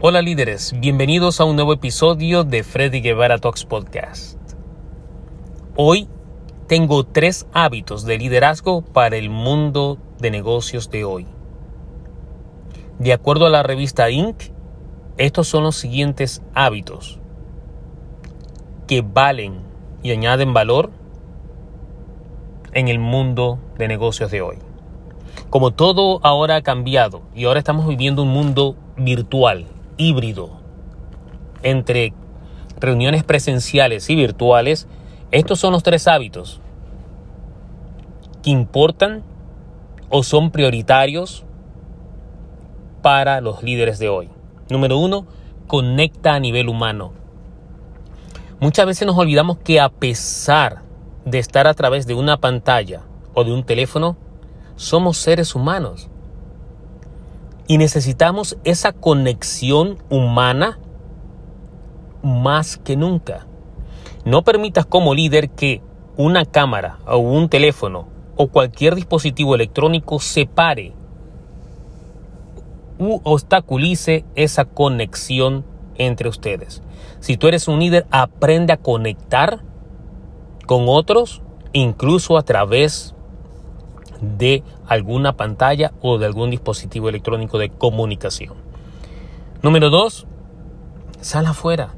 Hola líderes, bienvenidos a un nuevo episodio de Freddy Guevara Talks Podcast. Hoy tengo tres hábitos de liderazgo para el mundo de negocios de hoy. De acuerdo a la revista Inc., estos son los siguientes hábitos que valen y añaden valor en el mundo de negocios de hoy. Como todo ahora ha cambiado y ahora estamos viviendo un mundo virtual, híbrido, entre reuniones presenciales y virtuales, estos son los tres hábitos que importan o son prioritarios para los líderes de hoy. Número uno, conecta a nivel humano. Muchas veces nos olvidamos que a pesar de estar a través de una pantalla o de un teléfono, somos seres humanos. Y necesitamos esa conexión humana más que nunca. No permitas como líder que una cámara o un teléfono o cualquier dispositivo electrónico separe u obstaculice esa conexión entre ustedes. Si tú eres un líder, aprende a conectar con otros, incluso a través de alguna pantalla o de algún dispositivo electrónico de comunicación. Número dos, sal afuera.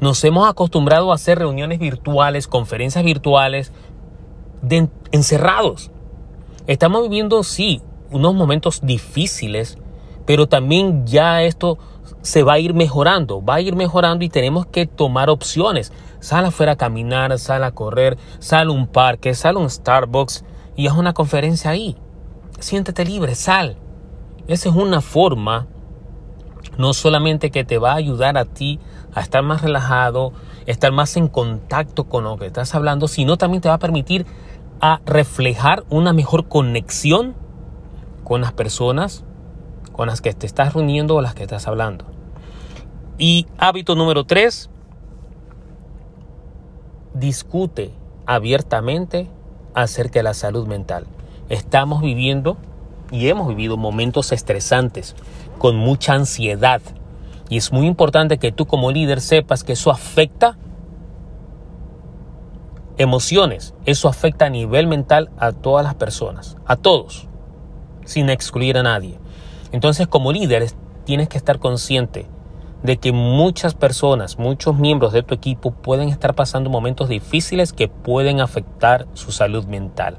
Nos hemos acostumbrado a hacer reuniones virtuales, conferencias virtuales, encerrados. Estamos viviendo, sí, unos momentos difíciles, pero también ya esto se va a ir mejorando, va a ir mejorando y tenemos que tomar opciones. Sal afuera a caminar, sal a correr, sal a un parque, sal a un Starbucks y haz una conferencia ahí. Siéntete libre, sal. Esa es una forma no solamente que te va a ayudar a ti a estar más relajado, estar más en contacto con lo que estás hablando, sino también te va a permitir a reflejar una mejor conexión con las personas con las que te estás reuniendo o las que estás hablando. Y hábito número tres, discute abiertamente acerca de la salud mental. Estamos viviendo y hemos vivido momentos estresantes, con mucha ansiedad. Y es muy importante que tú como líder sepas que eso afecta emociones, eso afecta a nivel mental a todas las personas, a todos, sin excluir a nadie. Entonces como líder tienes que estar consciente de que muchas personas, muchos miembros de tu equipo pueden estar pasando momentos difíciles que pueden afectar su salud mental.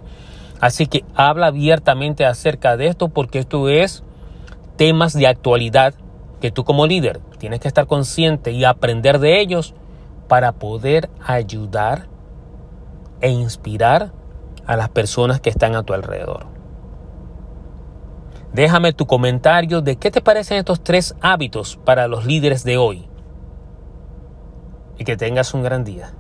Así que habla abiertamente acerca de esto porque esto es temas de actualidad que tú como líder tienes que estar consciente y aprender de ellos para poder ayudar e inspirar a las personas que están a tu alrededor. Déjame tu comentario de qué te parecen estos tres hábitos para los líderes de hoy. Y que tengas un gran día.